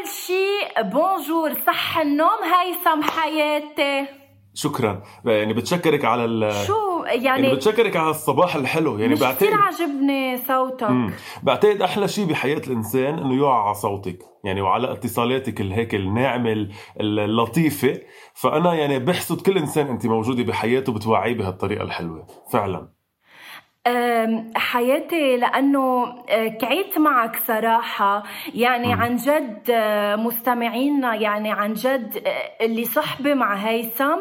أول شي بونجور صح النوم هيثم حياتي شكرا. يعني بتشكرك على ال شو؟ يعني يعني بتشكرك على الصباح الحلو. يعني مش كثير بعتقد عجبني صوتك. مم. بعتقد أحلى شيء بحياة الإنسان إنه يقع على صوتك. يعني وعلى اتصالاتك الهيك الناعمة ال- اللطيفة. فأنا يعني بحسد كل إنسان أنت موجودة بحياته بتوعيه بهالطريقة الحلوة. فعلا. حياتي لأنه أه، كعيت معك صراحة. يعني عن جد أه، مستمعينا يعني عن جد أه، اللي صحبة مع هيثم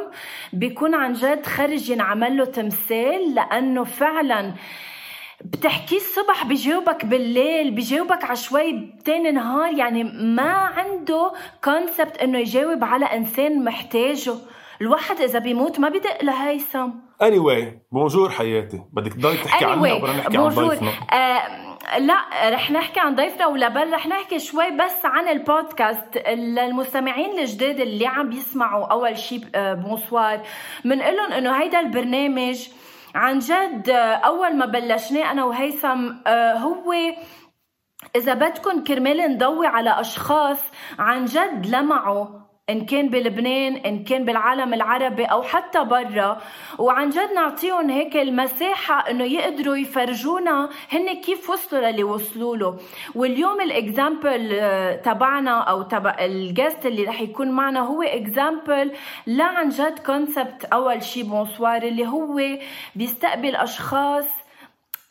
بيكون عن جد خرج ينعمل له تمثال لأنه فعلا بتحكيه الصبح بجاوبك بالليل بجاوبك على شوي تاني نهار. يعني ما عنده كونسبت إنه يجاوب على إنسان محتاجه. الواحد إذا بيموت ما بدق لهيثم. Anyway بونجور حياتي بدك تضلي تحكي عنها وبدنا نحكي عن. ضيفنا؟ آه لا رح نحكي عن ضيفنا ولا بل رح نحكي شوي بس عن البودكاست. للمستمعين الجداد اللي عم بيسمعوا أول شيء آه بونسوار بنقول لهم إنه هيدا البرنامج عن جد آه، أول ما بلشناه أنا وهيثم آه هو إذا بدكن كرمال نضوي على أشخاص عن جد لمعوا إن كان بلبنان إن كان بالعالم العربي أو حتى برا. وعن جد نعطيهم هيك المساحة إنه يقدروا يفرجونا هن كيف وصلوا للي وصلوا له. واليوم ال example تبعنا أو تبع ال guest اللي رح يكون معنا هو example لا عن جد concept أول شي bonsoir اللي هو بيستقبل أشخاص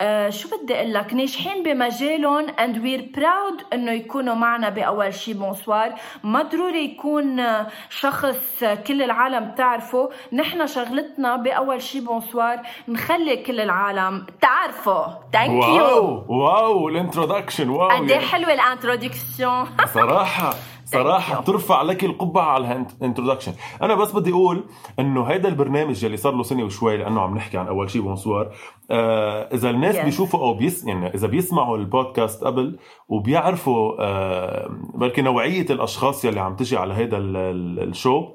آه، شو بدي أقول لك؟ ناجحين بمجالهم and we're proud إنه يكونوا معنا بأول شي بونسوار ما ضروري يكون شخص كل العالم تعرفه نحن شغلتنا بأول شي bonsoir نخلي كل العالم تعرفه. thank you wow wow ال introduction wow قد يعني حلوة ال introduction صراحة. صراحة you. بترفع لك القبعة على ال introduction أنا بس بدي أقول إنه هيدا البرنامج يلي صار له سنة وشوي لأنه عم نحكي عن أول شيء bonsoir آه إذا الناس Yes. بيشوفوا أو بيس يعني إذا بيسمعوا البودكاست قبل وبيعرفوا آه بلكي نوعية الأشخاص يلي عم تجي على هيدا ال- ال- الشو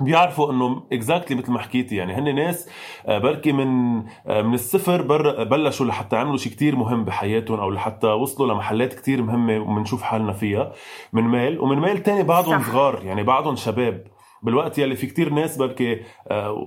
بيعرفوا إنه exactly مثل ما حكيتي يعني هن ناس آه، بركي من آه، من الصفر بر بلشوا لحتى عملوا شيء كتير مهم بحياتهم أو لحتى وصلوا لمحلات كتير مهمة وبنشوف حالنا فيها من ميل ومن ميل تاني بعضهم صح. صغار يعني بعضهم شباب. بالوقت يلي في كتير ناس بركي آه،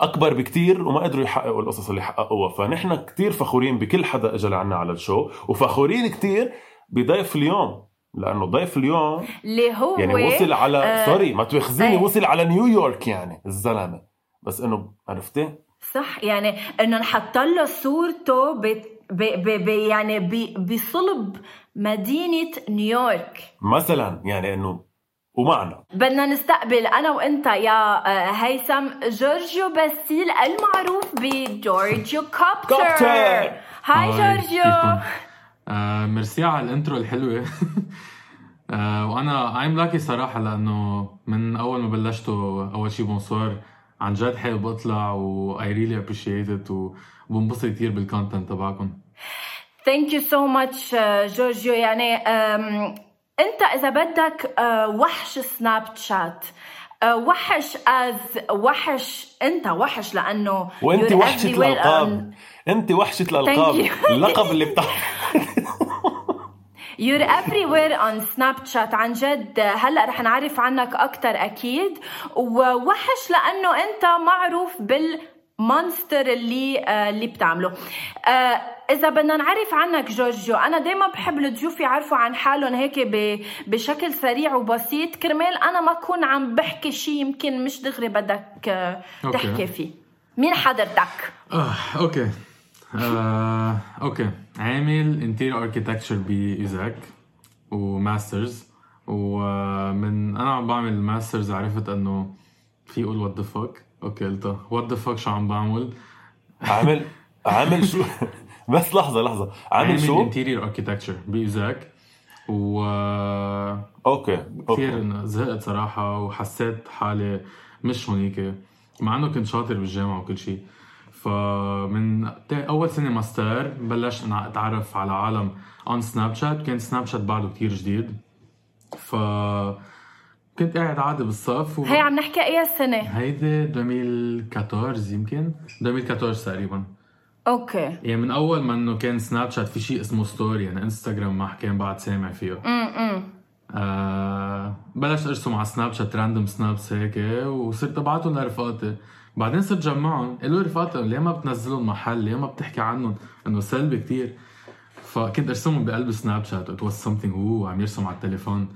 أكبر بكتير وما قدروا يحققوا القصص اللي حققوها. فنحن كتير فخورين بكل حدا اجى لعنا على ال show وفخورين كتير بضيف اليوم. لأنه ضيف اليوم اللي هو يعني وصل على آه، سوري ما تواخذيني إيه. وصل على نيويورك يعني الزلمة بس إنه عرفتي صح يعني إنه نحط له صورته ب ب ب ب يعني ب بصلب مدينة نيويورك مثلا يعني إنه ومعنا بدنا نستقبل أنا وإنت يا آه، هيثم جورجيو باسيل المعروف بجورجيو كوبتر كوبتر. هاي جورجيو؟ آه ميرسي على ال intro الحلوة. آه وأنا I'm lucky صراحة لأنه من أول ما بلشتوا أول شي bonsoir عن جد حابب اطلع و I really appreciate it وبنبسط كثير بال content تبعكم. thank you so much جورجيو يعني أنت إذا بدك آه، وحش سناب شات آه، وحش as وحش أنت وحش لأنه وأنت وحشة الألقاب. أنت وحشة الألقاب. اللقب اللي بتاع You're everywhere on Snapchat. عن جد هلأ رح نعرف عنك أكثر أكيد. ووحش لأنه أنت معروف بالمونستر اللي آه، اللي بتعمله. آه، إذا بدنا نعرف عنك جورجيو أنا دائما بحب الضيوف يعرفوا عن حالهم هيك بشكل سريع وبسيط. كرمال أنا ما اكون عم بحكي شيء يمكن مش دغري بدك آه، تحكي فيه. مين حضرتك؟ آه، okay. آه، okay. عامل interior architecture بايزاك و masters ومن أنا عم بعمل masters عرفت إنه في أقول what the fuck okay قلتها. what the fuck شو عم بعمل؟ عامل عامل شو؟ بس لحظة لحظة. عامل شو؟ interior architecture بايزاك و okay كثير زهقت صراحة وحسيت حالي مش هونيك مع إنه كنت شاطر بالجامعة وكل شيء. فمن أول سنة ماستر بلشت أتعرف على عالم on سناب شات كان سناب شات بعده كثير جديد. ف كنت قاعد عادي بالصف و... هي عم نحكي اي سنه؟ هيدي 2014 يمكن. 2014 تقريبا. okay. يعني من أول ما إنه كان سناب شات في شيء اسمه story يعني انستغرام ما كان بعد سامع فيه. امم آه بلشت أرسم على سناب شات random snaps هيك وصرت أبعتهم لرفقاتي. بعدين صرت جمعهم. قالوا رفقاتي ليه ما بتنزلهم محل؟ ليه ما بتحكي عنهم؟ إنه سلي كتير. فكنت أرسمهم بقلب سناب شات. it was something هو عم يرسم على التليفون.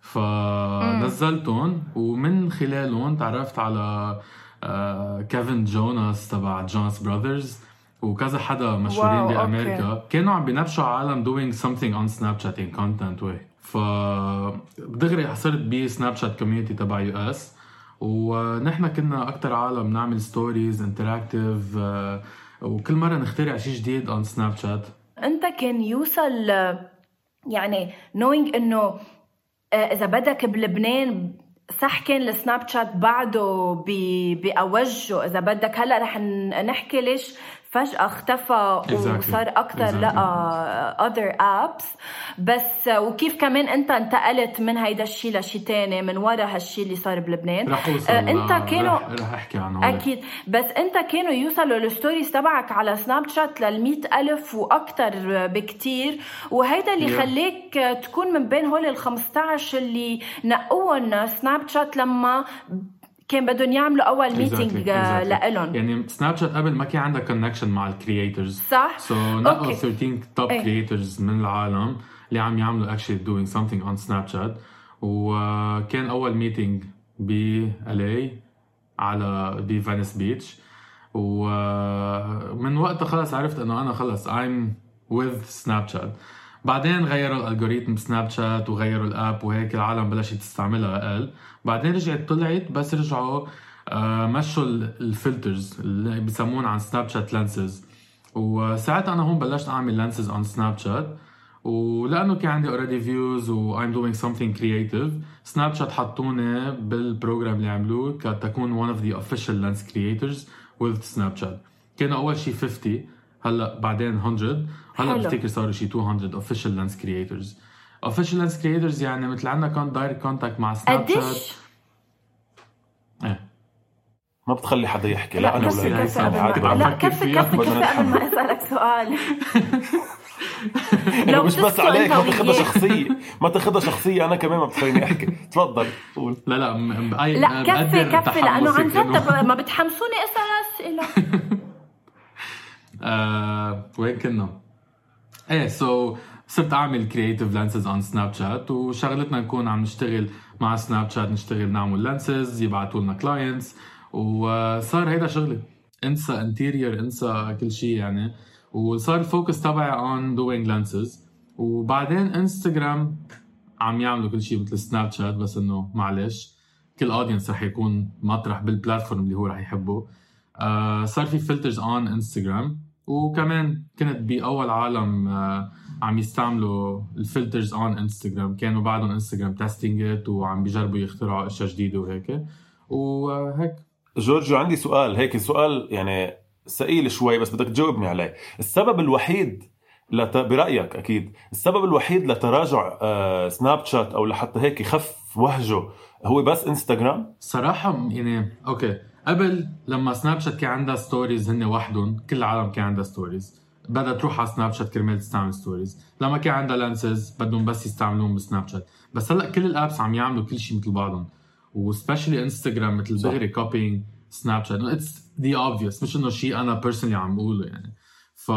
فنزلتهم ومن خلالهم تعرفت على آه كيفن جوناس تبع جوناس براذرز وكذا حدا مشهورين بامريكا okay. كانوا عم بينبشوا عالم doing something on Snapchat in content way. ف دغري صرت بسناب شات community تبع US ونحن كنا أكثر عالم نعمل stories interactive وكل مرة نخترع شيء جديد on سناب شات أنت كان يوصل يعني نوينج إنه آه، إذا بدك بلبنان صح كان السناب شات بعده بأوجه إذا بدك هلأ رح نحكي ليش فجأة اختفى وصار exactly. لقى other apps. بس وكيف كمان أنت انتقلت من هيدا الشيء لشيء تاني من ورا هالشيء اللي صار بلبنان. رح أوصل آه أنت كانوا رح أحكي عنه أكيد. بس أنت كانوا يوصلوا ال stories تبعك على سناب شات لل ألف وأكثر بكتير. وهيدا اللي yeah. خليك تكون من بين هول ال 15 اللي نقوهم سناب شات لما كان بدهم يعملوا أول meeting آه، لإلهم. يعني سناب شات قبل ما كان عندها connection مع ال creators صح؟ so نقوا 13 top creators من العالم اللي عم يعملوا actually doing something on سناب شات وكان أول meeting ب LA على بفينيس بيتش ومن وقتها خلص عرفت إنه أنا خلص I'm with سناب شات بعدين غيروا ال algorithm سناب شات وغيروا ال app وهيك العالم بلشت تستعملها أقل. بعدين رجعت طلعت بس رجعوا آه، مشوا ال filters اللي بسمون عن سناب شات lenses وساعتها أنا هون بلشت أعمل lenses on سناب شات. ولأنه كان عندي already views و I'm doing something creative سناب شات حطوني بال program اللي عملوه كتكون one of the official lens creators with سناب شات. كانوا أول شيء 50 هلا بعدين 100 هلا بفتكر صاروا شي 200 official lens creators official lens creators يعني مثل عندنا كان direct contact مع سناب شات إيه. ما بتخلي حدا يحكي. لا, لا أنا ولا هيثم عادي لا كفي كفي. كفي قبل ما أسألك سؤال. لو مش بس عليك ما تاخذها شخصية. ما تاخذها شخصية أنا كمان ما بتخليني أحكي. تفضل قول. لا لا لا كفي كفي لأنه عن جد ما بتحمسوني أسأل أسئلة. آه وين كنا؟ إيه so صرت أعمل creative lenses on سناب شات وشغلتنا نكون عم نشتغل مع سناب شات نشتغل نعمل lenses يبعثوا لنا clients وصار هيدا شغلي. انسى interior انسى كل شيء يعني. وصار ال focus تبعي on doing lenses وبعدين انستغرام عم يعملوا كل شيء مثل سناب شات بس إنه معلش كل audience رح يكون مطرح بال platform اللي هو رح يحبه. آه صار في filters on انستغرام وكمان كنت بأول عالم آه، عم يستعملوا ال filters on انستغرام كانوا بعدهم انستغرام testing وعم بيجربوا يخترعوا أشياء جديدة وهيك. وهيك. جورجيو عندي سؤال. هيك سؤال يعني ثقيل شوي بس بدك تجاوبني عليه. السبب الوحيد لت... برأيك أكيد السبب الوحيد لتراجع آه سناب شات أو لحتى هيك يخف وهجه هو بس انستغرام صراحة يعني أوكي. قبل لما سناب شات كان عندها stories هن وحدهم كل العالم كان عندها stories بدها تروح على سناب شات كرمال تستعمل stories لما كان عندها lenses بدهم بس يستعملوهم بسناب شات بس هلأ كل ال apps عم يعملوا كل شيء مثل بعضهم. و specially انستغرام مثل دغري copying سناب شات it's the obvious مش إنه شيء أنا personally عم بقوله يعني. ف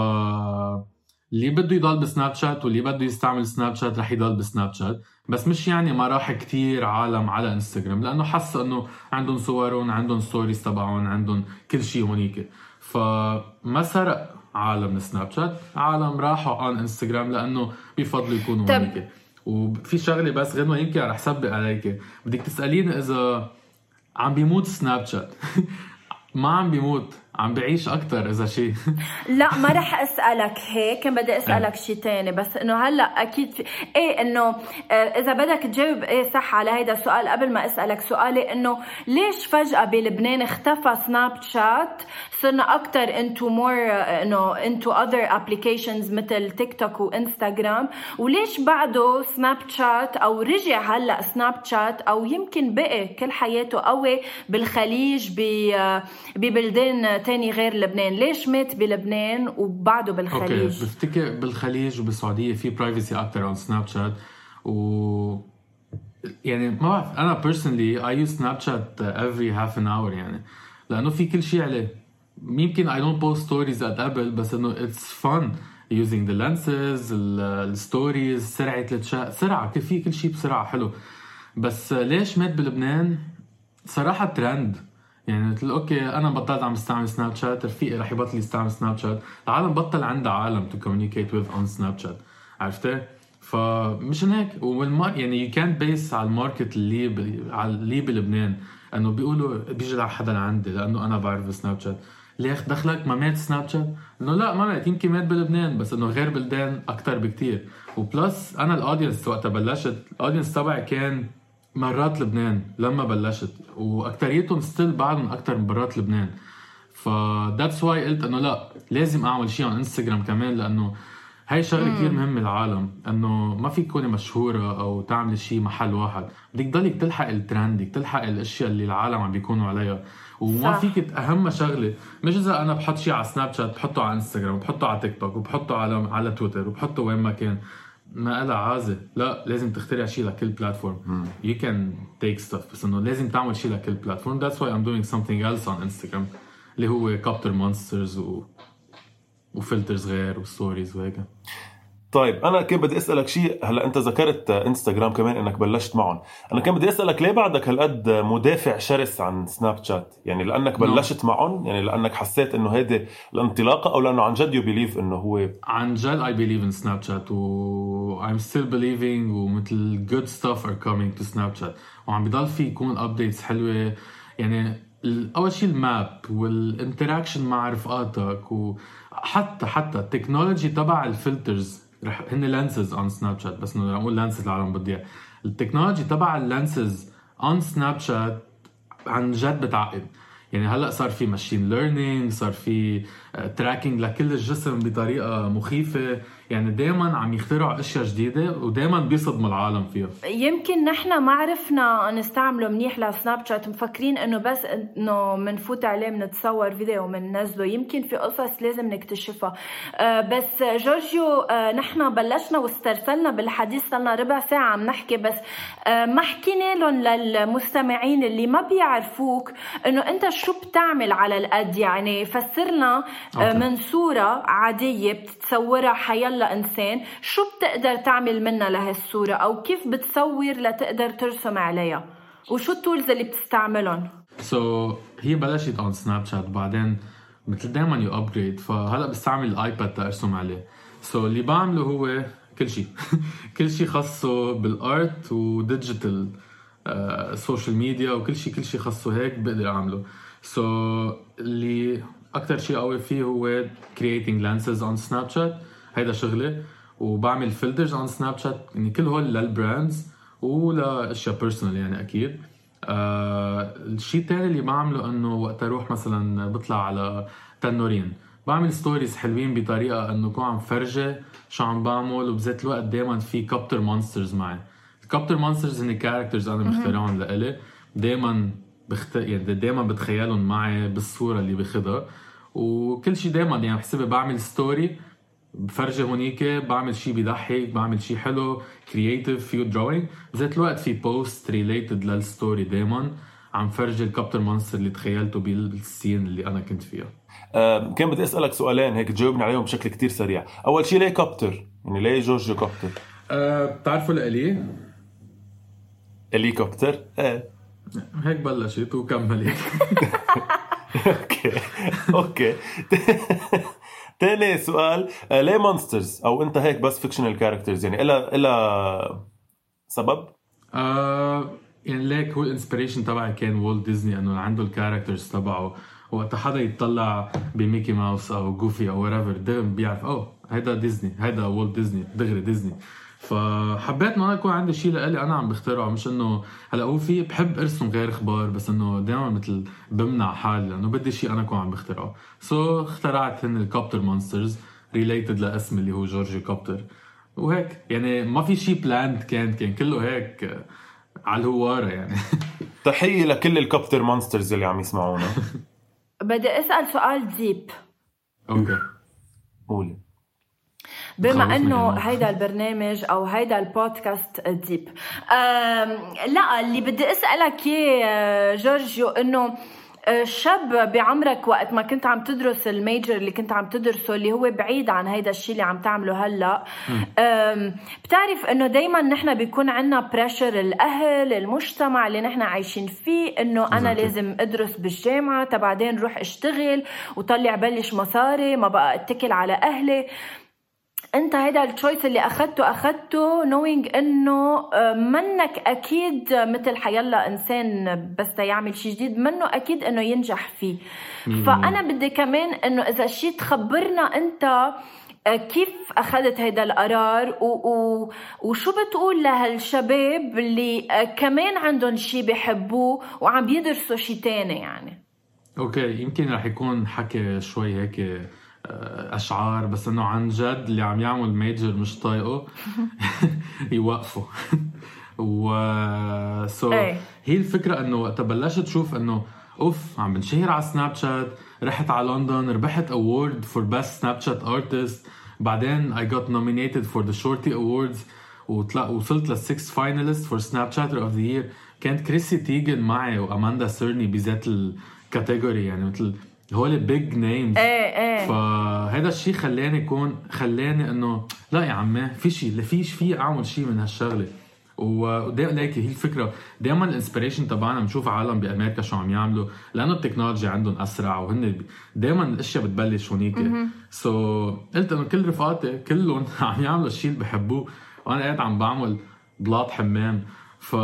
اللي بده يضل بسناب شات واللي بده يستعمل سناب شات رح يضل بسناب شات؟ بس مش يعني ما راح كتير عالم على انستغرام لأنه حس إنه عندهم صورهم عندهم stories تبعهم عندهم كل شيء هونيك. فما سرق عالم سناب شات عالم راحوا على انستغرام لأنه بيفضلوا يكونوا هونيك. وفي شغلة بس غنوه يمكن رح سبق عليك. بدك تسأليني إذا عم بيموت سناب شات. ما عم بيموت. عم بعيش أكثر إذا شيء لا ما رح أسألك هيك كان بدي أسألك شيء تاني بس إنه هلأ أكيد في إيه إنه آه، إذا بدك تجاوب إيه صح على هيدا السؤال قبل ما أسألك سؤالي إنه ليش فجأة بلبنان اختفى سناب شات صرنا أكثر انتو more إنه انتو other applications مثل تيك توك وانستغرام وليش بعده سناب شات أو رجع هلأ سناب شات أو يمكن بقي كل حياته قوي بالخليج آه، ببلدان تاني غير لبنان. ليش مات بلبنان وبعده بالخليج؟ أوكي بفتكر بالخليج وبالسعودية في privacy أكثر على سناب شات و يعني ما بعرف أنا personally I use Snapchat every half an hour يعني لأنه في كل شيء عليه. يمكن I don't post stories قد قبل بس إنه it's fun using the lenses ال stories سرعة التشات سرعة في كل شيء بسرعة حلو. بس ليش مات بلبنان؟ صراحة ترند يعني قلت له أوكي أنا بطلت عم استعمل سناب شات رفيقي رح يبطل يستعمل سناب شات العالم بطل عندها عالم to communicate with on Snapchat عرفتي؟ فمشان هيك والمار يعني يو كانت بيس على الماركت اللي ب... على اللي بلبنان إنه بيقولوا بيجي لحدا لعندي لأنه أنا بعرف سناب شات ليش دخلك ما مات سناب شات؟ إنه لا ما مات يمكن مات بلبنان بس إنه غير بلدان أكثر بكتير. وبلس أنا الاودينس وقتها بلشت الاودينس تبعي كان مرات لبنان لما بلشت. واكثريتهم ستيل بعدهم أكثر من برات لبنان. ف ذاتس واي قلت إنه لا لازم أعمل شيء على انستغرام كمان لأنه هاي شغلة كثير مهمة للعالم. إنه ما فيك تكوني مشهورة أو تعملي شيء محل واحد. بدك تضلك تلحق الترند بدك تلحق الأشياء اللي العالم عم بيكونوا عليها. وما صح. فيك أهم شغلة مش إذا أنا بحط شيء على سناب شات بحطه على انستغرام وبحطه على تيك توك وبحطه على على تويتر وبحطه وين ما كان. ما لها عازه لا لازم تخترع شيء لكل platform you can take stuff بس إنه لازم تعمل شيء لكل platform that's why I'm doing something else on Instagram اللي هو كابتر monsters و و filters غير و stories وهيك. طيب أنا كان بدي أسألك شيء. هلأ أنت ذكرت إنستغرام كمان إنك بلشت معهم. أنا كان بدي أسألك ليه بعدك هالقد مدافع شرس عن سناب شات؟ يعني لأنك نعم. بلشت معهم يعني لأنك حسيت إنه هيدي الانطلاقة أو لأنه عن جد you believe إنه هو عن جد I believe in Snapchat و I'm still believing ومثل good stuff are coming to سناب شات وعم بضل في يكون updates حلوة. يعني أول شيء ال map وال interaction مع رفقاتك وحتى حتى ال technology تبع ال filters رح هن lenses on Snapchat بس إنه نقول lenses العالم بتضيع ال technology تبع ال lenses on Snapchat عن جد بتعقد. يعني هلأ صار في machine learning صار في tracking لكل الجسم بطريقة مخيفة. يعني دائما عم يخترعوا أشياء جديدة ودائما بيصدموا العالم فيها. يمكن نحن ما عرفنا نستعمله منيح لسناب شات. مفكرين إنه بس إنه بنفوت عليه بنتصور فيديو وبننزله يمكن في قصص لازم نكتشفها. آه بس جورجيو آه نحن بلشنا واسترسلنا بالحديث صرنا ربع ساعة عم نحكي. بس آه ما حكينا لهم للمستمعين اللي ما بيعرفوك إنه أنت شو بتعمل على القد يعني فسرنا آه من صوره عادية بتتصورها حيلا هلا إنسان. شو بتقدر تعمل منها لهالصورة؟ أو كيف بتصور لتقدر ترسم عليها؟ وشو ال tools اللي بتستعملهم؟ so, هي بلشت on Snapchat بعدين مثل دائما you upgrade فهلأ بستعمل الايباد ترسم عليه. so, اللي بعمله هو كل شيء كل شيء خاصه بال art و digital social media وكل شيء كل شيء خاصه هيك بقدر أعمله. so, اللي أكثر شيء قوي فيه هو creating lenses on Snapchat. هيدا شغلي وبعمل filters عن سناب شات يعني كل هول لل brands ولأشياء personal يعني أكيد. آه الشيء الثاني اللي بعمله إنه وقت أروح مثلا بطلع على تنورين. بعمل stories حلوين بطريقة إنه كون عم فرجي شو عم بعمل وبذات الوقت دائما في كابتر monsters معي. الكابتر monsters هن characters أنا مخترعهم لإلي. دائما بخت... يعني دائما بتخيلهم معي بالصورة اللي باخذها وكل شيء دائما يعني بحسبها بعمل story بفرجي هونيك بعمل شيء بيضحك بعمل شيء حلو creative فيه drawing بذات الوقت في post related لل story دائما عم فرجي الكابتر monster اللي تخيلته بال scene اللي أنا كنت فيها. آه كان بدي أسألك سؤالين هيك تجاوبني عليهم بشكل كتير سريع. أول شيء ليه كابتر؟ يعني ليه جورجيو كابتر؟ أه بتعرفوا الالي هليكوبتر إيه. هيك بلشت وكملت أوكي أوكي. تاني سؤال آه، ليه monsters أو أنت هيك بس fictional characters يعني إلا إلا سبب؟ آه يعني ليك هو ال inspiration تبعي كان والت ديزني إنه عنده ال characters تبعه. وقت حدا يتطلع بميكي ماوس أو جوفي أو وريفر دغري بيعرف أوه هيدا ديزني هيدا والت ديزني دغري ديزني فحبيت إنه أنا يكون عندي شيء لإلي أنا عم بخترعه مش إنه هلأ هو في بحب أرسم غير أخبار بس إنه دائما مثل بمنع حالي لأنه بدي شيء أنا اكون عم بخترعه. so, so, اخترعت هن ال Copter Monsters related لاسمي اللي هو جورجي كوبتر وهيك يعني ما في شيء planned كان كان كله هيك على الهوارة يعني. تحية لكل ال Copter Monsters اللي عم يسمعونا. بدي أسأل سؤال ديب okay. قولي. بما إنه. هيدا البرنامج أو هيدا البودكاست ديب لا اللي بدي أسألك إياه جورجيو إنه آه، شاب بعمرك وقت ما كنت عم تدرس ال major اللي كنت عم تدرسه اللي هو بعيد عن هيدا الشيء اللي عم تعمله هلا بتعرف إنه دايما نحن بيكون عنا pressure الأهل المجتمع اللي نحن عايشين فيه إنه أنا. لازم أدرس بالجامعة بعدين روح اشتغل وطلع بلش مصاري ما بقى أتكل على أهلي أنت هيدا ال choice اللي اخذته اخذته knowing إنه آه، منك أكيد مثل حيلا إنسان بس يعمل شيء جديد منه أكيد إنه ينجح فيه. فأنا بدي كمان إنه إذا شيء تخبرنا أنت آه، كيف أخذت هيدا القرار؟ و... و... وشو بتقول لهالشباب اللي آه، كمان عندهم شيء بيحبوه وعم بيدرسوا شيء تاني يعني؟ okay يمكن رح يكون حكي شوي هيك أشعار بس إنه عن جد اللي عم يعمل major مش طايقه يوقفوا و so إيه. هي الفكرة إنه وقت بلشت تشوف إنه أوف عم بنشهر على Snapchat رحت على لندن ربحت award for best Snapchat artist بعدين I got nominated for the Shorty Awards وطلع وصلت لل six finalists for Snapchatter of the Year كانت كريسي تيجن معي وأماندا سيرني بذات الكاتيجوري يعني مثل هول big names إيه إيه. فهذا الشيء خلاني يكون خلاني إنه لا يا عمي في شيء فيش في أعمل شيء من هالشغلة. ودائما ليك هي الفكرة. دائما ال inspiration تبعنا بنشوف عالم بأمريكا شو عم يعملوا لأنه التكنولوجيا عندهم أسرع وهن دائما الأشياء بتبلش هونيك. so, so, قلت إنه كل رفقاتي كلهم عم يعملوا الشيء اللي بحبوه. وأنا قاعد عم بعمل بلاط حمام. ف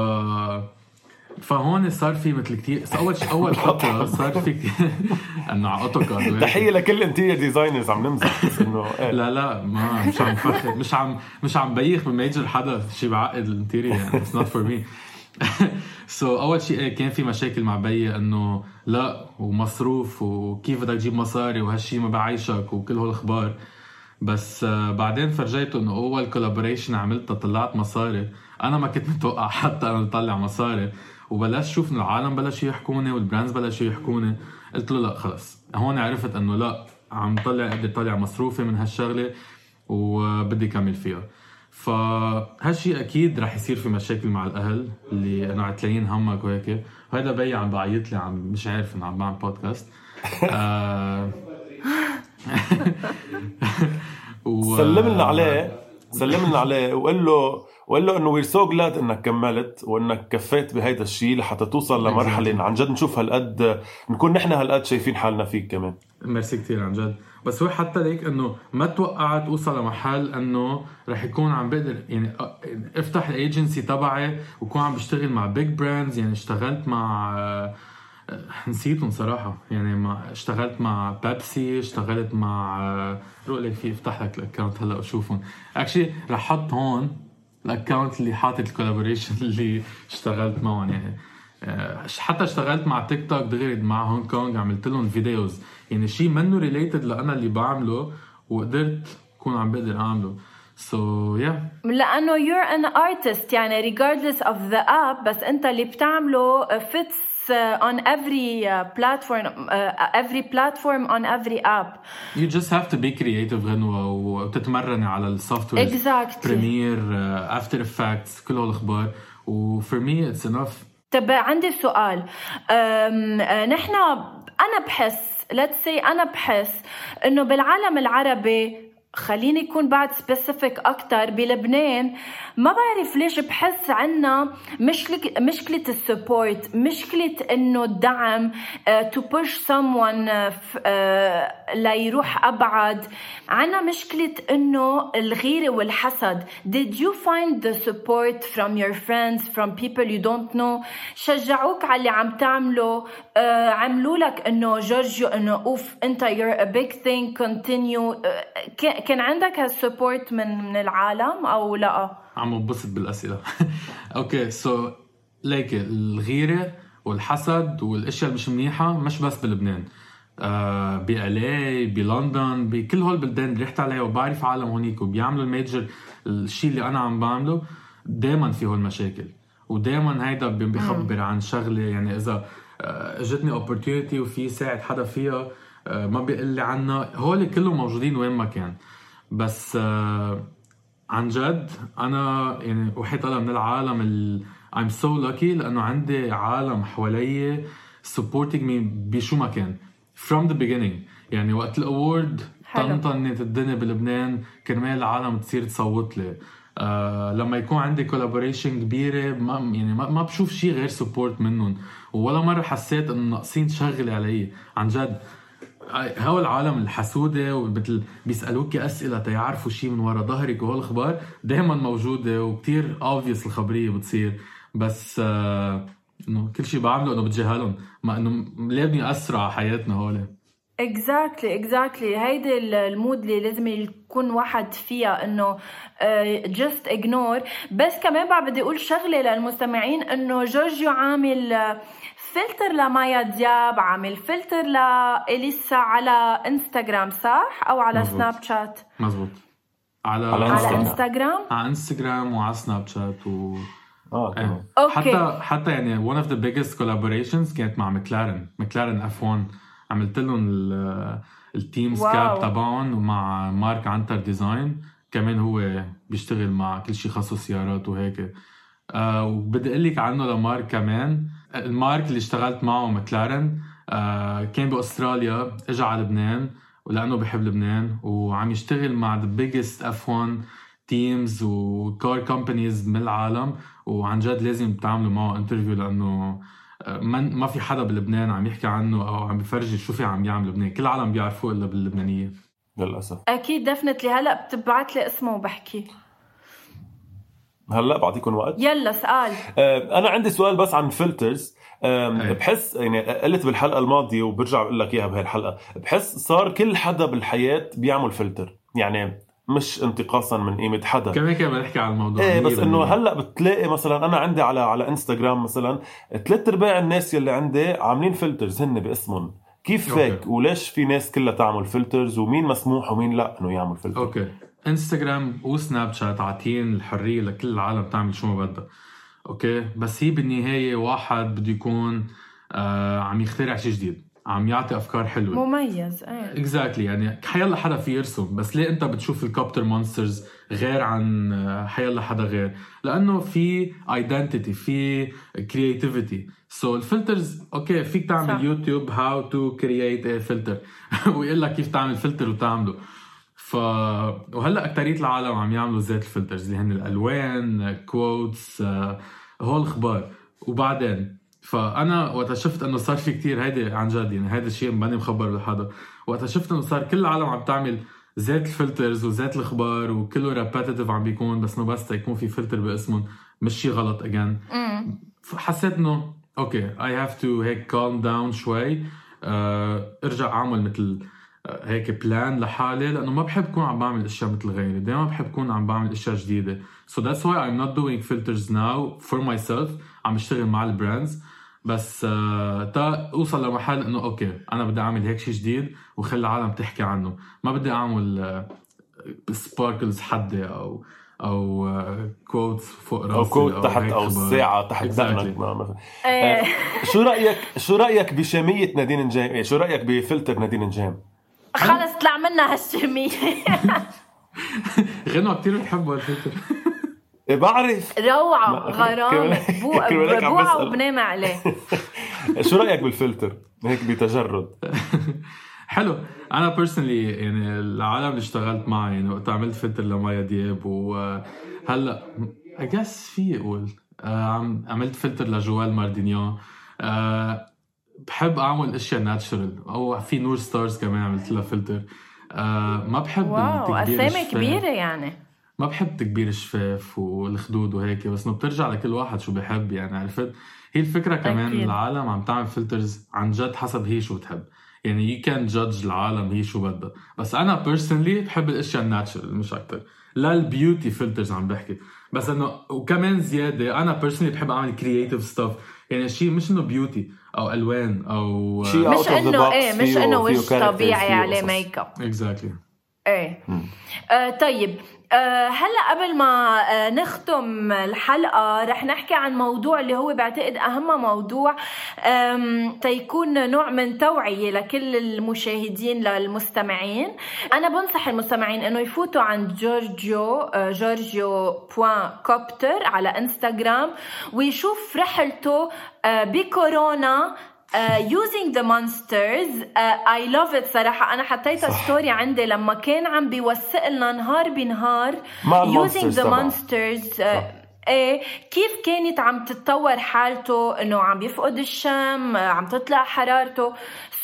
فهون صار في مثل كتير أول شيء أول فتره صار في أنه على AutoCAD تحية لكل interior designers عم نمزح بس إنه إيه. لا لا ما مش عم فخر. مش عم مش عم بيخ ب major حدا شي بعقد ال interior يعني it's not for me so أول شيء إيه كان في مشاكل مع بيي إنه لا ومصروف وكيف بدك تجيب مصاري وهالشيء ما بعيشك وكل هالأخبار. بس آه، بعدين فرجيته إنه أول collaboration عملتها طلعت مصاري. أنا ما كنت متوقع حتى أنا أطلع مصاري. وبلشت شوف انه العالم بلشوا يحكوني وال brands بلشوا يحكوني قلت له لا خلص. هون عرفت إنه لا عم طلع قدر طلع مصروفي من هالشغلة وبدي كمل فيها. فهالشيء أكيد رح يصير في مشاكل مع الأهل اللي انه عتلاقيين همك وهيك. وهذا بي عم بعيط لي عم مش عارف إنه عم بعمل بودكاست آه. و... سلم لنا عليه سلم لنا عليه وقول له وقول له إنه we're so glad إنك كملت وإنك كفيت بهيدا الشيء لحتى توصل لمرحلة إن عن جد نشوف هالقد نكون نحن هالقد شايفين حالنا فيك كمان. ميرسي كثير عن جد. بس هو حتى ليك إنه ما توقعت أوصل لمحل إنه رح يكون عم بقدر يعني افتح الايجنسي تبعي وكون عم بشتغل مع big brands يعني اشتغلت مع نسيتهم صراحة. يعني مع اشتغلت مع بيبسي اشتغلت مع روح لك في افتح لك ال account هلأ وشوفهم. actually رح أحط هون ال account اللي حاطط ال collaboration اللي اشتغلت معهم يعني آه، حتى اشتغلت مع تيك توك دغري مع هونغ كونغ عملت لهم videos يعني شيء منه related لأنا اللي بعمله وقدرت كون عم بقدر أعمله. so yeah. لأنه you're an artist يعني regardless of the app بس أنت اللي بتعمله uh, on every uh, platform uh, every platform on every app. You just have to be creative غنوة وتتمرني على ال software Exactly. Premiere After Effects كل هالاخبار و for me it's enough طب عندي سؤال. نحن أنا بحس let's say أنا بحس إنه بالعالم العربي خليني يكون بعد specific أكثر بلبنان. ما بعرف ليش بحس عنا مشكلة مشكلة ال support مشكلة إنه الدعم تو بوش uh, ليروح أبعد. عنا مشكلة إنه الغيرة والحسد. Did you find the support from your friends from people you don't know شجعوك على اللي عم تعمله. uh, عملوا لك إنه جورجيو إنه أوف أنت you're a big thing continue. uh, كان عندك هال support من من العالم أو لا؟ عم ببسط بالأسئلة. okay so ليك الغيرة والحسد والأشياء اللي مش منيحة مش بس بلبنان. آه بألي بلندن بكل هول البلدان اللي رحت عليها وبعرف عالم هونيك وبيعملوا ال major الشيء اللي أنا عم بعمله دائما في هول المشاكل ودائما هيدا بيخبر عن شغلة يعني إذا آه، اجتني opportunity وفي ساعد حدا فيها آه، ما بيقول لي عنها هول كلهم موجودين وين ما كان. بس آه عن جد أنا يعني وحيت الله من العالم ال I'm so lucky لأنه عندي عالم حوالي supporting me بشو ما كان. From the beginning. يعني وقت الأورد طنطنت الدنيا بلبنان كرمال العالم تصير تصوت لي. آه لما يكون عندي collaboration كبيرة ما يعني ما, ما بشوف شيء غير support منهم. ولا مرة حسيت إنه ناقصين شغلة علي. عن جد. هو العالم الحسودة ومثل بيسالوك أسئلة تيعرفوا شيء من ورا ظهرك وهول الاخبار دائما موجودة وكتير obvious الخبرية بتصير. بس آه إنه كل شيء بعمله إنه بتجاهلهم. ما إنه ليه بدي اسرع حياتنا هول. exactly exactly هيدي ال mood اللي لازم يكون واحد فيها إنه just uh, ignore بس كمان بعد بدي أقول شغلة للمستمعين إنه جورجيو عامل فلتر لمايا دياب عامل فلتر لإليسا على إنستغرام صح؟ أو على مزبوط. سناب شات؟ مزبوط على على انستغرام, على إنستغرام. على إنستغرام وعلى سناب شات و آه إيه. okay. حتى حتى يعني one of the biggest collaborations كانت مع مكلارن مكلارن F1 عملت لهم ال team's cap تبعهم ومع مارك عنتر design. كمان هو بيشتغل مع كل شيء خاصة سيارات وهيك. آه وبدي أقول لك عنه لمارك كمان. المارك اللي اشتغلت معه مكلارن آه كان بأستراليا اجى على لبنان ولأنه بحب لبنان وعم يشتغل مع the biggest F1 teams و car companies من العالم وعن جد لازم تعملوا معه interview لأنه آه، ما في حدا بلبنان عم يحكي عنه أو عم بفرجي شو في عم يعمل لبنان كل العالم بيعرفوه إلا اللبنانيه للأسف. أكيد definitely هلأ بتبعت لي اسمه وبحكي. هلا بعطيكم وقت. يلا سؤال. آه أنا عندي سؤال بس عن filters. بحس يعني قلت بالحلقة الماضية وبرجع بقول لك إياها بهالحلقه بحس صار كل حدا بالحياة بيعمل فلتر. يعني مش انتقاصا من قيمة حدا. كمان كمان بنحكي عن الموضوع. إيه بس إنه هلأ بتلاقي مثلا أنا عندي على على إنستغرام مثلا ثلاث ارباع الناس يلي عندي عاملين filters هن باسمهم. كيف هيك وليش في ناس كلها تعمل filters؟ ومين مسموح ومين لأ إنه يعمل فلتر؟ okay. انستغرام وسناب شات عاطين الحرية لكل العالم تعمل شو ما بدها. okay؟ بس هي بالنهاية واحد بده يكون آه عم يخترع شيء جديد. عم يعطي أفكار حلوة. مميز إيه. exactly exactly. يعني حيلا حدا في يرسم. بس ليه أنت بتشوف الكوبتر monsters غير عن آه، حيلا حدا غير؟ لأنه في identity في creativity so ال filters okay فيك تعمل صح. يوتيوب how to create filter ويقول لك كيف تعمل فلتر وتعمله. ف وهلأ اكثريه العالم عم يعملوا زيت ال filters اللي هن الألوان quotes آه، هول الأخبار. وبعدين فأنا وقت شفت إنه صار في كتير هيدي عن جد يعني هيدا الشيء ماني مخبر لحدا وقت شفت إنه صار كل العالم عم تعمل زيت ال filters وزيت الأخبار وكله repetitive عم بيكون بس إنه بس يكون في فلتر باسمهم مش شيء غلط اجان فحسيت إنه okay I have to هيك calm down شوي أه ارجع أعمل مثل هيك plan لحالي لأنه ما بحب كون عم بعمل أشياء مثل غيري. دائما بحب كون عم بعمل أشياء جديدة. So that's why I'm not doing filters now for myself. عم بشتغل مع ال brands. بس آه، تا أوصل لمحل إنه okay أنا بدي أعمل هيك شيء جديد وخلي العالم تحكي عنه. ما بدي أعمل sparkles آه، حده أو أو quotes آه، فوق راسي أو quote تحت أو الساعة تحت دقنك إيه. شو رأيك شو رأيك بشاميه نادين نجام إيه، شو رأيك بفلتر نادين نجام خلص طلع منا هالشاميه غنوا كثير الفلتر إيه بعرف. روعة ما- غرامة. كمان- بو كمان هيك عم بوعى بسأل. وبنام عليه. شو رأيك بالفلتر؟ هيك بتجرد. حلو. أنا بيرسونلي يعني العالم اللي اشتغلت معها يعني وقت عملت فلتر لمايا دياب وهلا اي جاس في أقول آه، عم- عملت فلتر لجوال ماردينيان آه، بحب أعمل أشياء ناتشرال أو في نور ستارز كمان عملت لها فلتر آه، ما بحب واو اسامي. كبيرة يعني. ما بحب تكبير الشفاف والخدود وهيك بس إنه بترجع لكل واحد شو بحب يعني عرفت؟ هي الفكرة كمان أكيد. العالم عم تعمل filters عن جد حسب هي شو بتحب. يعني you can judge العالم هي شو بدها. بس أنا personally بحب الأشياء ال natural مش أكتر. لا ال beauty filters عم بحكي. بس إنه وكمان زيادة أنا personally بحب أعمل creative stuff يعني شيء مش إنه beauty أو ألوان أو مش إنه إيه مش إنه وش طبيعي عليه. make up exactly إيه. آه طيب. آه هلا قبل ما آه نختم الحلقة رح نحكي عن موضوع اللي هو بعتقد أهم موضوع تيكون نوع من توعية لكل المشاهدين للمستمعين. أنا بنصح المستمعين إنه يفوتوا عند جورجيو آه، جورجيو point كوبتر على انستغرام ويشوف رحلته آه، بكورونا Uh, using the monsters uh, I love it صراحة. أنا حطيتها. ستوري عندي لما كان عم بيوثق لنا نهار بنهار مع using ال monsters the طبعاً. monsters uh, إيه كيف كانت عم تتطور حالته؟ إنه عم يفقد الشم عم تطلع حرارته.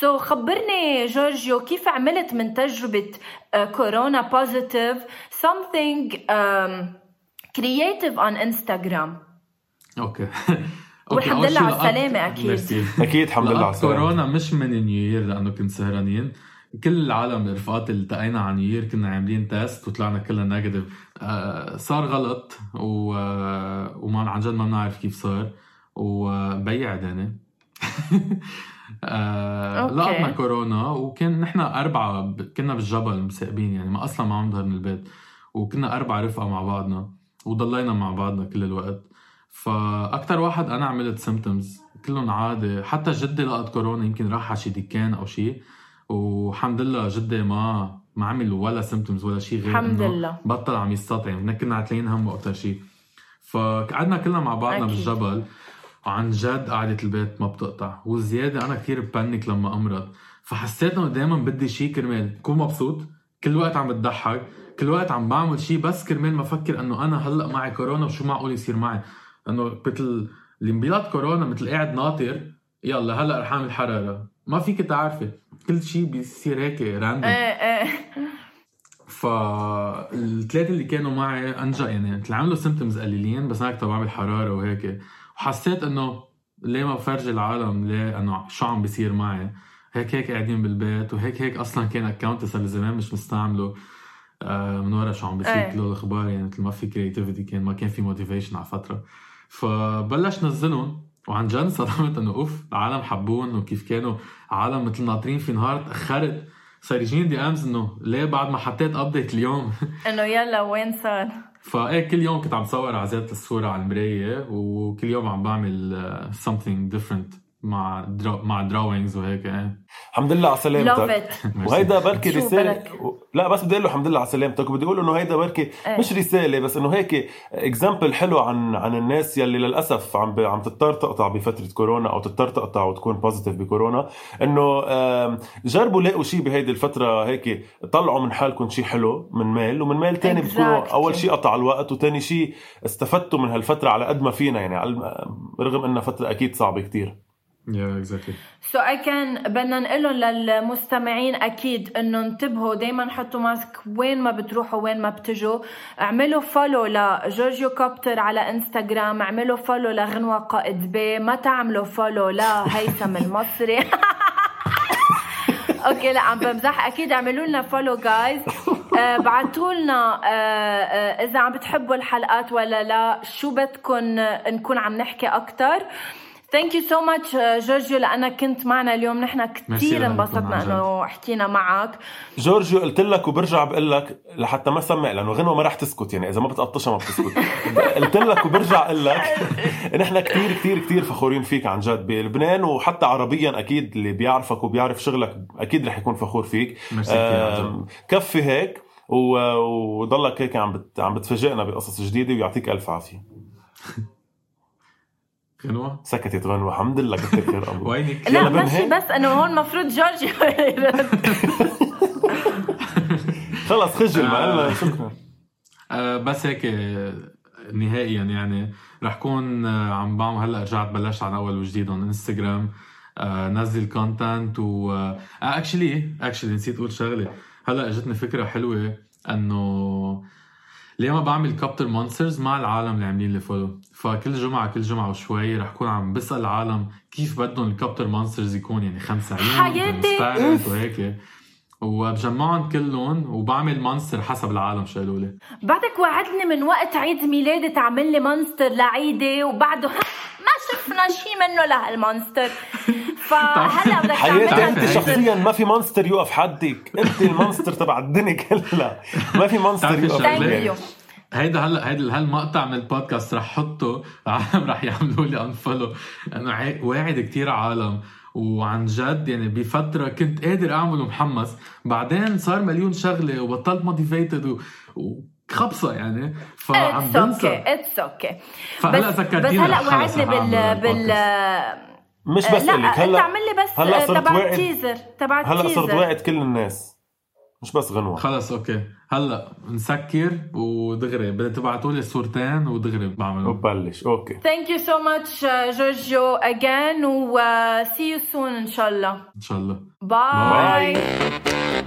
so so, خبرني جورجيو كيف عملت من تجربة uh, كورونا positive something um, creative on Instagram okay. والحمد لله على السلامة أكيد. ميرسي. أكيد الحمد لله على السلامة. كورونا مش من New Year لأنه كنت سهرانين كل العالم الرفقات اللي التقينا على New Year كنا عاملين test وطلعنا كلنا negative آه صار غلط و... آه، وما عن جد ما بنعرف كيف صار وبيعد يعني آه. لقطنا كورونا وكان نحن أربعة ب... كنا بالجبل مساقبين يعني ما أصلا ما عم نظهر من البيت وكنا أربعة رفقة مع بعضنا وضلينا مع بعضنا كل الوقت فأكتر واحد أنا عملت symptoms كلهم عادي حتى جدي لقط كورونا يمكن راح على شي دكان أو شي. والحمد لله جدي ما ما عمل ولا symptoms ولا شي غير الحمد لله. بطل عم يستطعم. يعني كنا عتلين هم أكتر شي. فقعدنا كلنا مع بعضنا أكيد. بالجبل. وعن جد قعدة البيت ما بتقطع. وزيادة أنا كثير panic لما أمرض. فحسيت إنه دايما بدي شي كرمال. كون مبسوط. كل وقت عم بتضحك. كل وقت عم بعمل شي. بس كرمال ما أفكر إنه أنا هلأ معي كورونا وشو معقول يصير معي. إنه مثل اللي بيلقط كورونا مثل قاعد ناطر يلا هلأ رح أعمل حرارة. ما فيك تعرفي كل شي بيصير هيك random إيه إيه. فالثلاثه اللي كانوا معي أنجا يعني اللي عملوا symptoms قليلين بس أنا كنت بعمل حرارة وهيك. وحسيت إنه ليه ما بفرجي العالم ليه إنه شو عم بيصير معي؟ هيك هيك قاعدين بالبيت وهيك هيك أصلا كان account صار زمان مش مستعمله آه، من ورا شو عم بيصير إيه. كل الأخبار يعني مثل ما في creativity كان ما كان في motivation على فترة. فبلش نزلهم وعن جد صدمت إنه أوف العالم حبون وكيف كانوا عالم مثل ناطرين في نهار تأخرت. صار يجيني DMs إنه ليه بعد ما حطيت update اليوم؟ إنه يلا وين صار؟ فايه كل يوم كنت عم صور على ذات الصورة على المراية وكل يوم عم بعمل uh, something different. مع درا... مع drawings وهيك إيه. الحمد لله على سلامتك. وهيدا بركي رسالة؟ لا بس بدي أقول له الحمد لله على سلامتك. وبدي أقول له إنه هيدا بركي إيه. مش رسالة بس إنه هيك example حلو عن عن الناس يلي للأسف عم ب... عم تضطر تقطع بفترة كورونا أو تضطر تقطع وتكون positive بكورونا. إنه جربوا لاقوا شيء بهيدي الفترة هيك طلعوا من حالكم شيء حلو من ميل ومن ميل تاني بتكونوا. أول شيء قطع الوقت وتاني شيء استفدتوا من هالفترة على قد ما فينا. يعني على- رغم إنها فترة أكيد صعبة كتير. yeah exactly so إيه كان بدنا نقول للمستمعين أكيد إنه انتبهوا دائما حطوا mask وين ما بتروحوا وين ما بتجوا. اعملوا follow لجورجيو كوبتر على انستغرام اعملوا follow لغنوة قائد بي ما تعملوا follow لهيثم المصري. okay لا عم بمزح. أكيد اعملوا لنا follow guys بعتوا لنا إذا عم بتحبوا الحلقات ولا لا شو بدكم آه، نكون عم نحكي أكثر thank you so much جورجيو لأنك كنت معنا اليوم. نحن كثير انبسطنا. إنه حكينا معك. جورجيو قلت لك وبرجع بقول لك لحتى ما سمع لأنه غنوة ما رح تسكت يعني إذا ما بتقطشها ما بتسكت. قلت لك وبرجع أقول لك نحن كثير كثير كثير فخورين فيك عن جد بلبنان وحتى عربيا أكيد اللي بيعرفك وبيعرف شغلك أكيد رح يكون فخور فيك. كفي هيك و- وضلك هيك عم بت... عم بتفاجئنا بقصص جديدة ويعطيك ألف عافية. غنوة سكتت غنوة الحمد لله كثير خير امرك وينك؟ لا ماشي. بس أنه هون المفروض جورج. خلص خجل ما آه. شكرا آه، بس هيك نهائيا يعني رح كون آه، عم بعمل هلأ رجعت بلشت على أول وجديد on انستغرام نزل content و actually actually نسيت أقول شغلة هلأ إجتني فكرة حلوة إنه ليه ما بعمل Copter monsters مع العالم اللي عاملين لي follow فكل جمعة كل جمعة وشوي رح كون عم بسأل العالم كيف بدهم ال Copter monsters يكون يعني خمس عيون حياتي. وهيك. وبجمعهم كلهم وبعمل monster حسب العالم شو قالوا لي. بعدك وعدني من وقت عيد ميلادي تعمل لي monster لعيدي وبعده شفنا شيء منه لهال monster فهلا بدك حياتي أنت. شخصيا ما في monster يوقف حدك. أنت ال monster تبع الدنيا كلها. ما في monster يوقف حدك. هيدا هلا هيدا هالمقطع من البودكاست رح حطه. العالم رح يعملوا لي unfollow عا- واعد كتير عالم. وعن جد يعني بفترة كنت قادر اعمل ومحمس بعدين صار مليون شغلة وبطلت motivated وخبصه يعني. فعم it's okay بنسى. it's okay فهلا بس بس ذكرتيني هلا وعدني بال بال. مش بس لا لك انت هلا اعمل لي بس هلا صرت تبع واعد. ال teaser تبع هلا صرت ال teaser. واعد كل الناس مش بس غنوة. خلص okay. هلا نسكر ودغري. بدها تبعتوا لي صورتين ودغري بعملهم. وبلش okay. Thank you so much جورجيو again و see you soon إن شاء الله. إن شاء الله. bye bye.